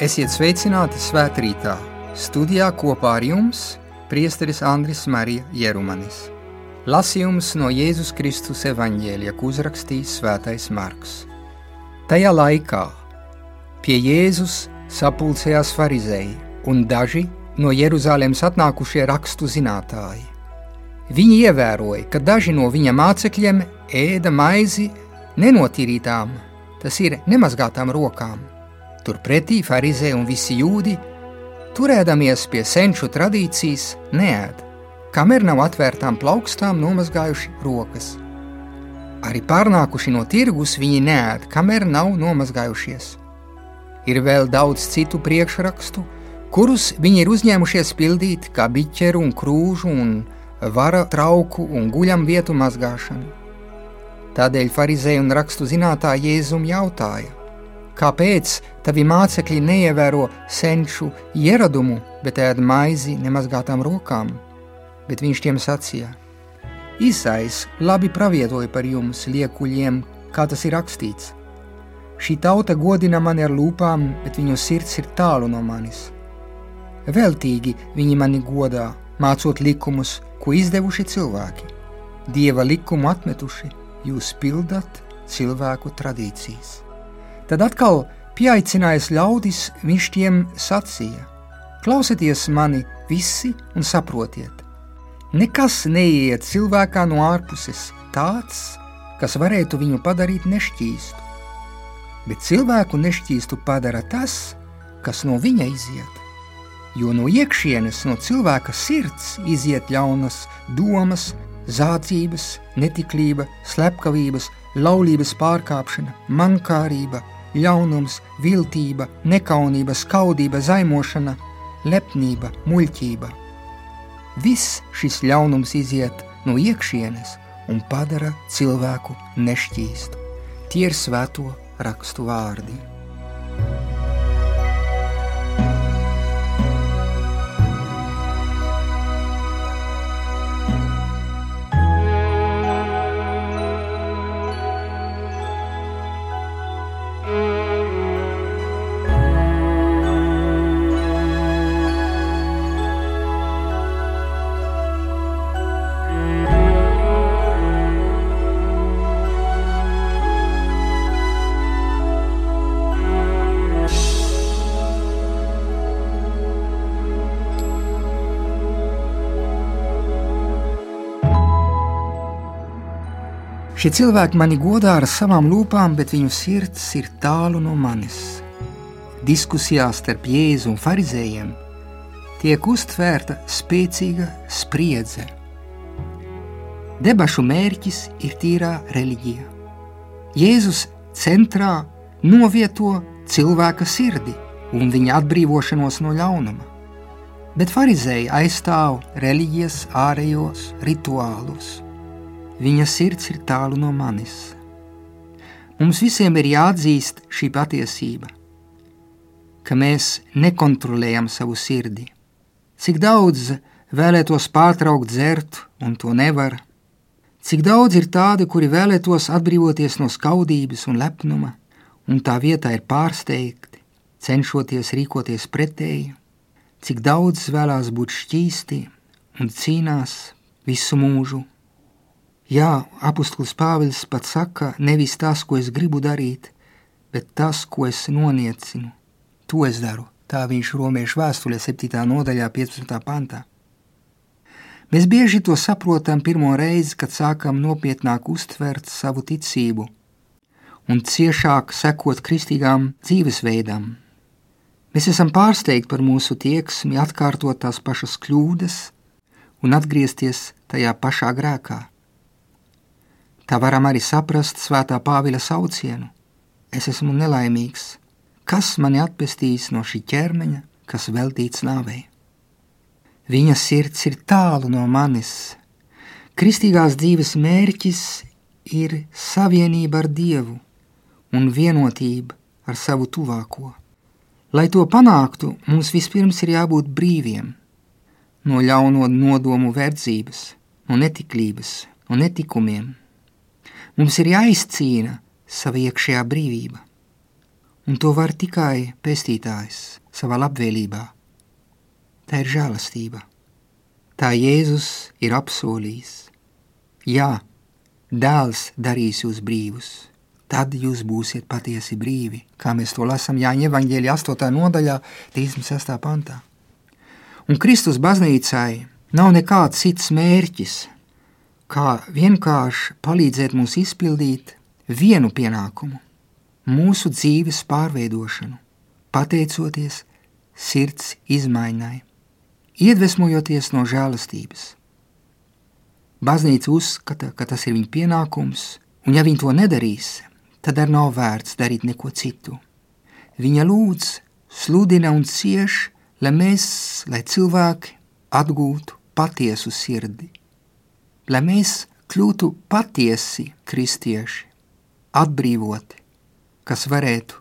Esiet sveicināti svētkrītā. Studijā kopā ar jums priesteris Andris Marija Jerumanis. Lasījums no Jēzus Kristus evaņģēlija, ko uzrakstījis Svētais Marks. Tajā laikā pie Jēzus sapulcējās farizēji un daži no Jeruzalemes atnākušie rakstu zinātāji. Viņi ievēroja, ka daži no viņa mācekļiem ēda maizi nenotīrītām, tas ir nemazgātām rokām Turpretī farizē un visi jūdi, turēdamies pie senču tradīcijas, neēd, kamēr nav atvērtām plaukstām nomazgājuši rokas. Arī pārnākuši no tirgus viņi neēd, kamēr nav nomazgājušies. Ir vēl daudz citu priekšrakstu, kurus viņi ir uzņēmušies pildīt, kā biķeru un krūžu un vara trauku un guļam vietu mazgāšanu. Tādēļ farizēji un rakstu zinātāji Jēzum jautāja, Kāpēc tavi mācekļi neievēro senču ieradumu, bet ēd maizi nemazgātām rokām? Bet viņš tiem sacīja: Īsais labi pravietoja par jums, liekuļiem, kā tas ir rakstīts. Šī tauta godina mani ar lūpām, bet viņu sirds ir tālu no manis. Veltīgi viņi mani godā, mācot likumus, ko izdevuši cilvēki. Dieva likumu atmetuši, jūs pildat cilvēku tradīcijas. Tad atkal pieaicinājis ļaudis, viņš tiem sacīja: Klausieties mani visi un saprotiet! Nekas neiet cilvēkā no ārpuses tāds, kas varētu viņu padarīt nešķīstu. Bet cilvēku nešķīstu padara tas, kas no viņa iziet. Jo no iekšienes, no cilvēka sirds iziet ļaunas domas, zādzības, netiklība, slepkavības, laulības pārkāpšana, mankārība, ļaunums, viltība, nekaunība, skaudība, zaimošana, lepnība, muļķība. Viss šis ļaunums iziet no iekšienes un padara cilvēku nešķīstu. Tie ir svēto rakstu vārdi. Šie cilvēki mani godā ar savām lūpām, bet viņu sirds ir tālu no manis. Diskusijās starp Jēzu un Pharizējiem tiek uztvērta spēcīga spriedze. Debašu mērķis ir tīrā reliģija. Jēzus centrā novieto cilvēka sirdi un viņa atbrīvošanos no ļaunuma, bet Pharizēji aizstāv reliģijas ārējos rituālus viņa sirds ir tālu no manis. Mums visiem ir jāatzīst šī patiesība, ka mēs nekontrolējam savu sirdi. Cik daudz vēlētos pārtraukt dzert, un to nevar. Cik daudz ir tādi, kuri vēlētos atbrīvoties no skaudības un lepnuma, un tā vietā ir pārsteigti, cenšoties rīkoties pretēji. Cik daudz vēlās būt šķīsti un cīnās visu mūžu Jā, apustulis Pāvils pat saka, nevis tas, ko es gribu darīt, bet tas, ko es noniecinu. To es daru. Tā viņš romiešu vēstulē 7. nodaļā 15. pantā. Mēs bieži to saprotam pirmo reizi, kad sākam nopietnāk uztvert savu ticību un ciešāk sekot kristīgām dzīvesveidām. Mēs esam pārsteigti par mūsu tieksmi atkārtot tās pašas kļūdas un atgriezties tajā pašā grēkā. Tā varam arī saprast svētā Pāvila saucienu. Es esmu nelaimīgs. Kas mani atpestīs no šī ķermeņa, kas veltīts nāvei? Viņa sirds ir tālu no manis. Kristīgās dzīves mērķis ir savienība ar Dievu un vienotība ar savu tuvāko. Lai to panāktu, mums vispirms ir jābūt brīviem no ļauno nodomu verdzības, no netiklības, no netikumiem. Mums ir jāizcīna sava iekšējā brīvība. un to var tikai pestītājs savā labvēlībā. Tā ir žēlastība. Tā Jēzus ir apsolījis. Jā, dēls darīs jūs brīvus tad jūs būsiet patiesi brīvi, kā mēs to lasām Jāņa evaņģēļa 8. nodaļā, 36. pantā. Un Kristus baznīcai nav nekāds cits mērķis, kā vienkārši palīdzēt mums izpildīt vienu pienākumu - mūsu dzīves pārveidošanu, pateicoties sirds izmaiņai, iedvesmojoties no žēlastības. Baznīca uzskata, ka tas ir viņa pienākums, un ja viņi to nedarīs, tad ar nav vērts darīt neko citu. Viņa lūdz, sludina un cieš, lai mēs, lai cilvēki atgūtu patiesu sirdi, lai mēs kļūtu patiesi kristieši, atbrīvoti, kas varētu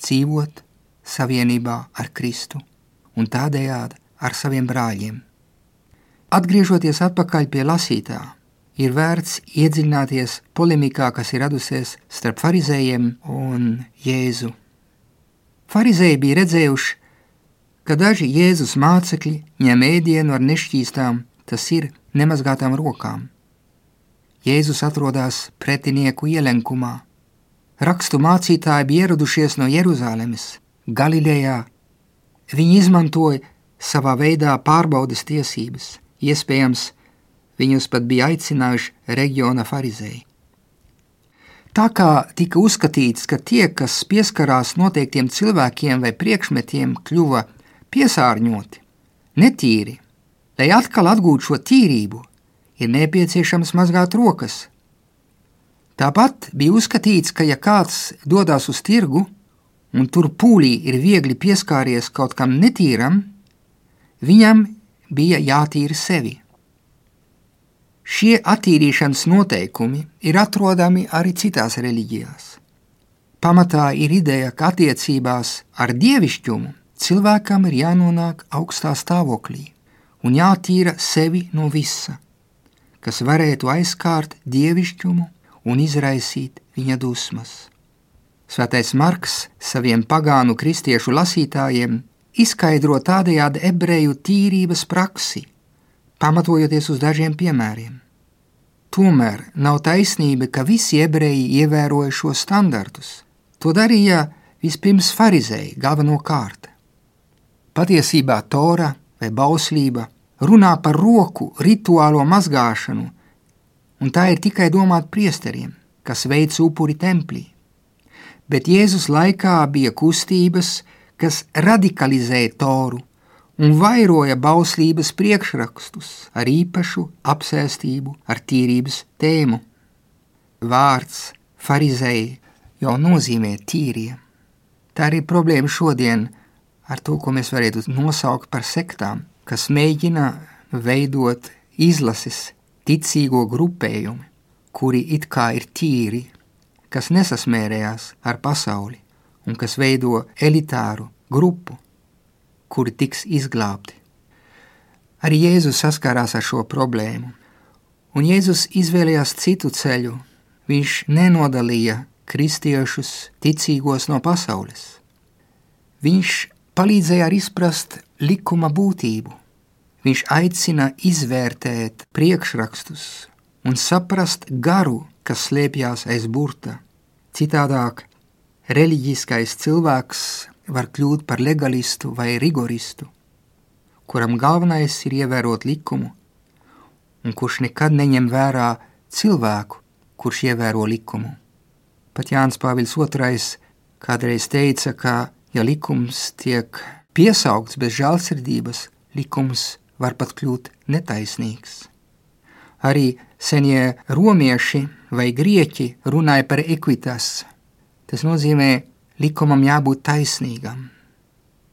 dzīvot savienībā ar Kristu un tādējādi ar saviem brāļiem. Atgriežoties atpakaļ pie lasītā, ir vērts iedziļināties polemikā, kas ir radusies starp farizējiem un Jēzu. Farizēji bija redzējuši, ka daži Jēzus mācekļi ņem ēdienu ar nešķīstām, tas ir nemazgātām rokām. Jēzus atrodas pretinieku ielenkumā. Rakstu mācītāji bija ieradušies no Jeruzalemes, Galilejā. Viņi izmantoja savā veidā pārbaudas tiesības, iespējams, Viņus pat bija aicinājuši reģiona farizēji. Tā kā tika uzskatīts, ka tie, kas pieskarās noteiktiem cilvēkiem vai priekšmetiem, kļuva piesārņoti, netīri, lai atkal atgūtu šo tīrību, ir nepieciešams mazgāt rokas. Tāpat bija uzskatīts, ka ja kāds dodas uz tirgu un tur pūlī ir viegli pieskāries kaut kam netīram, viņam bija jātīra sevi. Šie attīrīšanas noteikumi ir atrodami arī citās reliģijās. Pamatā ir ideja, ka attiecībās ar dievišķumu cilvēkam ir jānonāk augstā stāvoklī un jātīra sevi no visa, kas varētu aizkārt dievišķumu un izraisīt viņa dusmas. Svētais Marks saviem pagānu kristiešu lasītājiem izskaidro tādējādi ebreju tīrības praksi – pamatojoties uz dažiem piemēriem. Tomēr nav taisnība, ka visi ebreji ievēroja šos standartus. To darīja vispirms farizēji galvenokārt. Patiesībā tora vai bauslība runā par roku rituālo mazgāšanu, un tā ir tikai domāta priesteriem, kas veic upuri templī. Bet Jēzus laikā bija kustības, kas radikalizēja toru un vairoja bauslības priekšrakstus ar īpašu apsēstību, ar tīrības tēmu. Vārds farizēji jau nozīmē tīrie. Tā arī problēma šodien ar to, ko mēs varētu nosaukt par sektām, kas mēģina veidot izlases ticīgo grupējumu, kuri it kā ir tīri, kas nesasmērējās ar pasauli un kas veido elitāru grupu, kuri tiks izglābti. Arī Jēzus saskārās ar šo problēmu, un Jēzus izvēlējās citu ceļu. Viņš nenodalīja kristiešus ticīgos no pasaules. Viņš palīdzēja arī izprast likuma būtību. Viņš aicina izvērtēt priekšrakstus un saprast garu, kas slēpjas aiz burta. Citādāk, reliģiskais cilvēks var kļūt par legalistu vai rigoristu, kuram galvenais ir ievērot likumu, un kurš nekad neņem vērā cilvēku, kurš ievēro likumu. Pat Jānis Pāvils II kādreiz teica, ka, ja likums tiek piesaukts bez žēlsirdības, likums var pat kļūt netaisnīgs. Arī senie romieši vai grieķi runāja par ekvitas. Tas nozīmē likumam jābūt taisnīgam.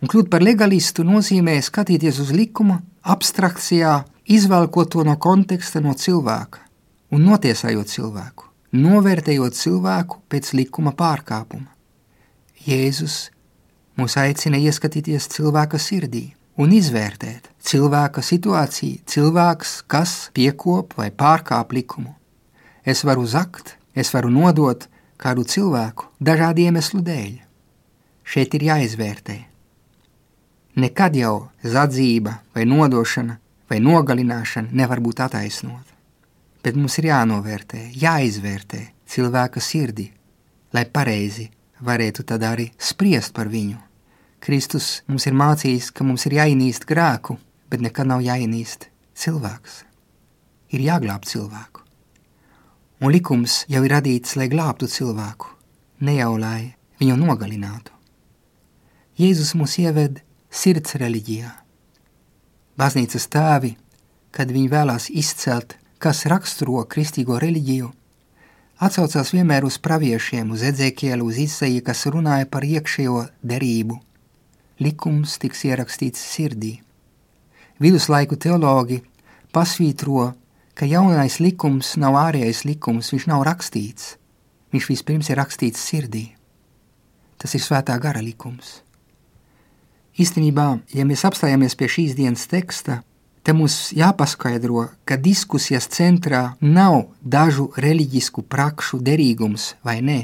Un kļūt par legalistu nozīmē skatīties uz likuma abstrakcijā, izvelkot to no konteksta no cilvēka un notiesājot cilvēku, novērtējot cilvēku pēc likuma pārkāpuma. Jēzus mūs aicina ieskatīties cilvēka sirdī un izvērtēt cilvēka situāciju, cilvēks, kas piekop vai pārkāp likumu. Es varu zakt, es varu nodot, kādu cilvēku dažādu iemeslu dēļ. šeit ir jāizvērtē. Nekad jau zadzība vai nodošana vai nogalināšana nevar būt attaisnota. Bet mums ir jānovērtē, jāizvērtē cilvēka sirdi, lai pareizi varētu tad arī spriest par viņu. Kristus mums ir mācījis, ka mums ir jāienīst grēku, bet nekad nav jāienīst cilvēks. Ir jāglāb cilvēku. Un likums jau ir radīts, lai glābtu cilvēku, ne jau lai viņu nogalinātu. Jēzus mūs ieved sirds reliģijā. Baznīcas tēvi, kad viņi vēlās izcelt, kas raksturo kristīgo reliģiju, atsaucās vienmēr uz praviešiem, uz Edzekielu, uz Isaiju, kas runāja par iekšējo derību. Likums tiks ierakstīts sirdī. Viduslaiku teologi pasvītro, ka jaunais likums nav ārējais likums, viņš nav rakstīts. Viņš vispirms ir rakstīts sirdī. Tas ir svētā gara likums. Īstenībā, ja mēs apstājamies pie šīs dienas teksta, Te mums jāpaskaidro, ka diskusijas centrā nav dažu reliģisku prakšu derīgums vai nē,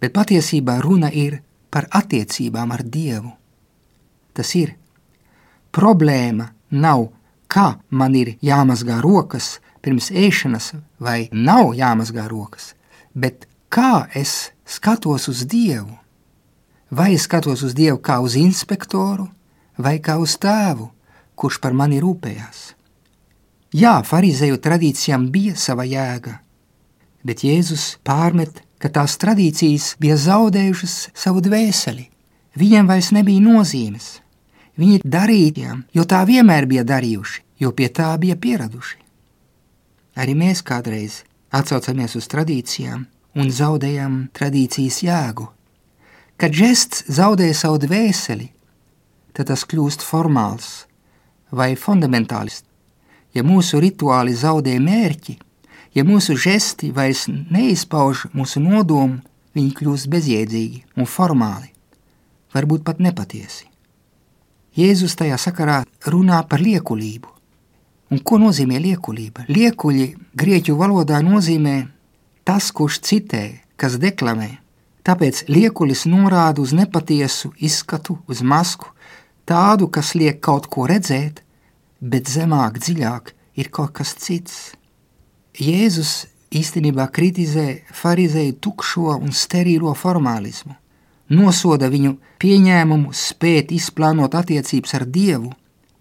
bet patiesībā runa ir par attiecībām ar Dievu. Tas ir. Problēma nav, kā man ir jāmazgā rokas pirms ēšanas, vai nav jāmazgā rokas, bet kā es skatos uz Dievu. Vai es skatos uz Dievu kā uz inspektoru vai kā uz tēvu? kurš par mani rūpējās. Jā, farizēju tradīcijām bija sava jēga, bet Jēzus pārmet, ka tās tradīcijas bija zaudējušas savu dvēseli. Viņiem vairs nebija nozīmes. Viņi darīja, jo tā vienmēr bija darījuši, jo pie tā bija pieraduši. Arī mēs kādreiz atsaucamies uz tradīcijām un zaudējam tradīcijas jēgu. Kad žests zaudē savu dvēseli, tad tas kļūst formāls, vai fundamentālisti. Ja mūsu rituāli zaudē mērķi, ja mūsu žesti vairs neizpauž mūsu nodomu, viņi kļūst bezjēdzīgi un formāli, varbūt pat nepatiesi. Jēzus tajā sakarā runā par liekulību. Un ko nozīmē liekulība? Liekuļi grieķu valodā nozīmē tas, kurš citē, kas deklamē. Tāpēc liekulis norāda uz nepatiesu izskatu, uz masku, tādu, kas liek kaut ko redzēt, bet zemāk, dziļāk ir kaut kas cits. Jēzus īstenībā kritizē farizēju tukšo un sterīlo formālismu, nosoda viņu pieņēmumu spēt izplānot attiecības ar Dievu,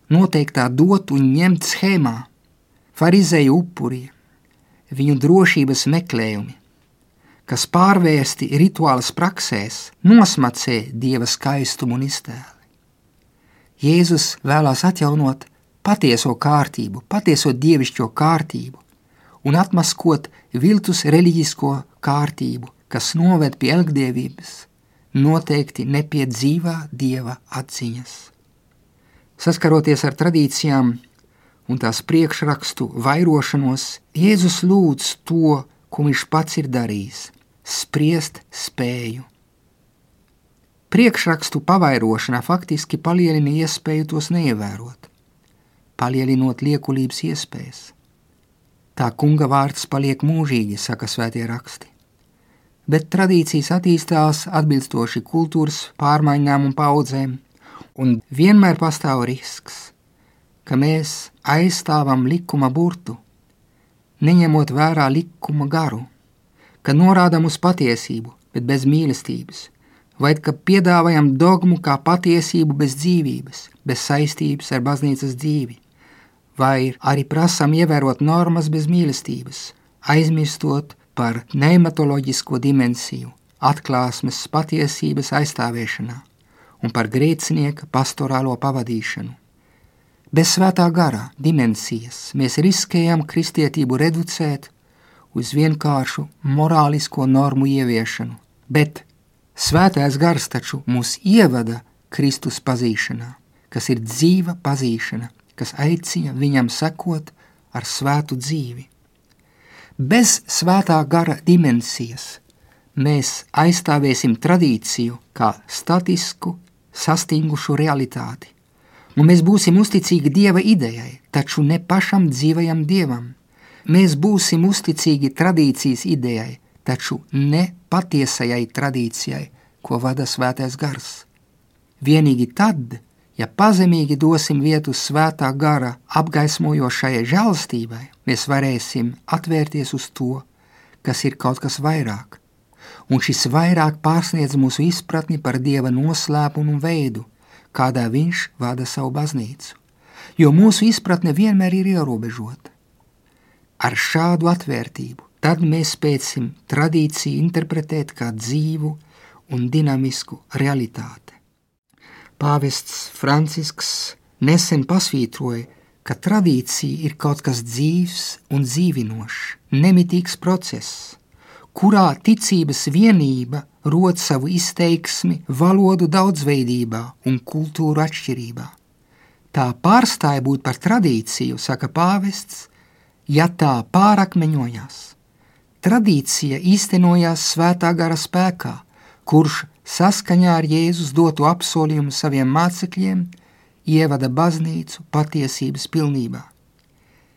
noteiktā dot un ņemt schēmā, farizēju upuri, viņu drošības meklējumi, kas pārvērsti rituālas praksēs, nosmacē Dieva skaistumu un iztēli. Jēzus vēlās atjaunot patieso kārtību, patieso dievišķo kārtību un atmaskot viltus reliģisko kārtību, kas noved pie elgdievības, noteikti ne pie dzīvā dieva atziņas. Saskaroties ar tradīcijām un tās priekšrakstu vairošanos, Jēzus lūdz to, ko viņš pats ir darījis - spriest spēju Priekšrakstu pavairošana faktiski palielina iespēju tos neievērot, palielinot liekulības iespējas. Tā kunga vārds paliek mūžīgi, saka svētie raksti. Bet tradīcijas attīstās atbilstoši kultūras pārmaiņām un paudzēm, un vienmēr pastāv risks, ka mēs aizstāvam likuma burtu, neņemot vērā likuma garu, ka norādām uz patiesību, bet bez mīlestības – vai ka piedāvājam dogmu kā patiesību bez dzīvības, bez saistības ar baznīcas dzīvi, vai arī prasam ievērot normas bez mīlestības, aizmirstot par pneimatoloģisko dimensiju, atklāsmes patiesības aizstāvēšanā un par grēcinieka pastorālo pavadīšanu. Bez svētā gara dimensijas mēs riskējam kristietību reducēt uz vienkāršu morālisko normu ieviešanu, bet Svētais gars taču mūs ievada Kristus pazīšanā, kas ir dzīva pazīšana, kas aicina viņam sekot ar svētu dzīvi. Bez svētā gara dimensijas mēs aizstāvēsim tradīciju kā statisku, sastingušu realitāti, un mēs būsim uzticīgi Dieva idejai, taču ne pašam dzīvajam Dievam. Mēs būsim uzticīgi tradīcijas idejai, taču ne patiesajai tradīcijai, ko vada svētais gars. Vienīgi tad, ja pazemīgi dosim vietu svētā gara apgaismojošajai žēlastībai, mēs varēsim atvērties uz to, kas ir kaut kas vairāk, un šis vairāk pārsniedz mūsu izpratni par Dieva noslēpumu un veidu, kādā Viņš vada savu baznīcu, jo mūsu izpratne vienmēr ir ierobežota. Ar šādu atvērtību tad mēs spēsim tradīciju interpretēt kā dzīvu un dinamisku realitāti. Pāvests Francisks nesen pasvītroja, ka tradīcija ir kaut kas dzīves un dzīvinošs, nemitīgs process, kurā ticības vienība rod savu izteiksmi valodu daudzveidībā un kultūru atšķirībā. Tā pārstāja būt par tradīciju, saka pāvests, ja tā pārakmeņojās. Tradīcija īstenojās svētā gara spēkā, kurš saskaņā ar Jēzus dotu apsolījumu saviem mācekļiem ievada baznīcu patiesības pilnībā.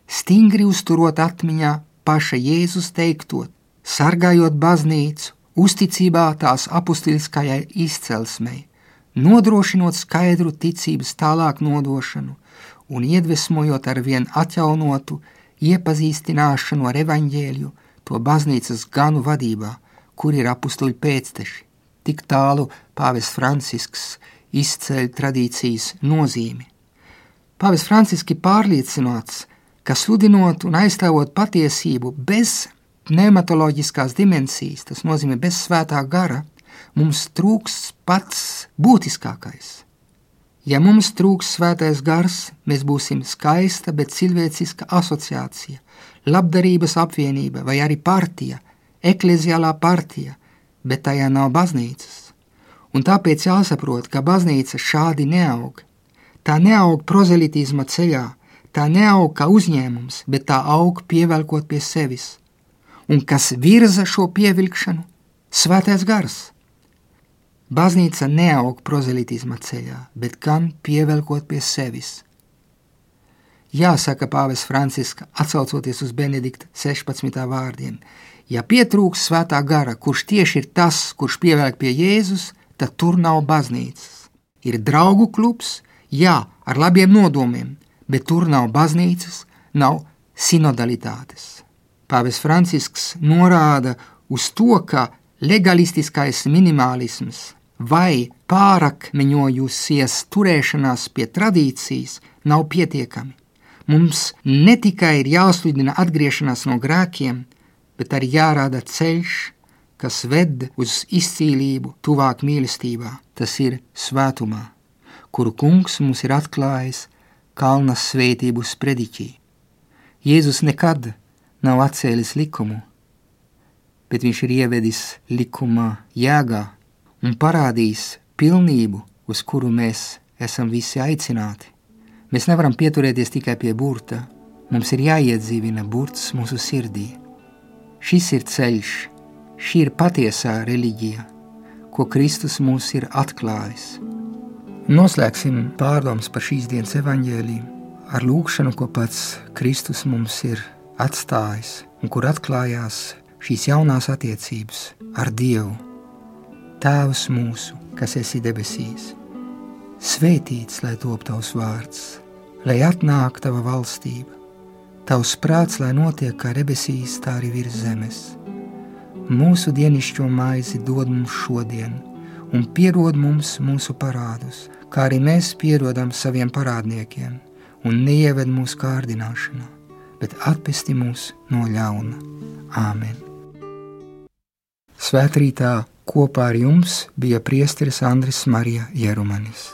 Stingri uzturot atmiņā paša Jēzus teiktot, sargājot baznīcu, uzticībā tās apustiliskajai izcelsmei, nodrošinot skaidru ticības tālāk nodošanu un iedvesmojot ar vien atjaunotu iepazīstināšanu ar evaņģēlju to baznīcas ganu vadībā, kur ir apustuļu pēcteši. Tik tālu pāvis Francisks izceļ tradīcijas nozīmi. Pāvis Francisks ir pārliecināts, ka sludinot un aizstāvot patiesību bez pneimatoloģiskās dimensijas, tas nozīmē bez svētā gara, mums trūks pats būtiskākais. Ja mums trūks svētais gars, mēs būsim skaista, bet cilvēciska asociācija, labdarības apvienība vai arī partija, ekleziālā partija, bet tajā nav baznīcas. Un tāpēc jāsaprot, ka baznīca šādi neaug. Tā neaug prozelitisma ceļā, tā neaug kā uzņēmums, bet tā aug pievelkot pie sevis – un kas virza šo pievilkšanu? Svētais gars. Baznīca neaug prozelitisma ceļā, bet gan pievelkot pie sevis. Jāsaka pāvis Franciska, atsaucoties uz Benedikta 16. vārdiem, ja pietrūks svētā gara, kurš tieši ir tas, kurš pievelk pie Jēzus, tad tur nav baznīcas. Ir draugu klubs, jā, ar labiem nodomiem, bet tur nav baznīcas, nav sinodalitātes. Pāvis Francisks norāda uz to, ka legalistiskais minimālisms vai pārakmeņojusies turēšanās pie tradīcijas nav pietiekami. Mums ne tikai ir jāsludina atgriešanās no grēkiem, bet arī jārāda ceļš, kas ved uz izcīlību, tuvāk mīlestībā. Tas ir svētumā, kuru kungs mums ir atklājis kalna svētību sprediķī. Jēzus nekad nav atcēlis likumu, bet viņš ir ievedis likuma jēgā un parādījis pilnību, uz kuru mēs esam visi aicināti. Mēs nevaram pieturēties tikai pie burta, mums ir jāiedzīvina burts mūsu sirdī. Šis ir ceļš, šī ir patiesā reliģija, ko Kristus mums ir atklājis. Noslēgsim pārdomas par šīs dienas evaņģēlīju ar lūkšanu, ko pats Kristus mums ir atstājis un kur atklājās šīs jaunās attiecības ar Dievu. Tēvs mūsu, kas esi debesīs, svētīts lai top tavs vārds, lai atnāk tava valstība, tavs prāts, lai notiek kā debesīs, tā arī virs zemes. Mūsu dienascho maizi dod mums šodien, un piedod mums mūsu parādus, kā arī mēs piedodam saviem parādniekiem, un neieved mūsu kārdināšanā bet atpesti mūs no ļauna. Āmen! Svētrītā kopā ar jums bija priesteris Andris Marija Jerumanis.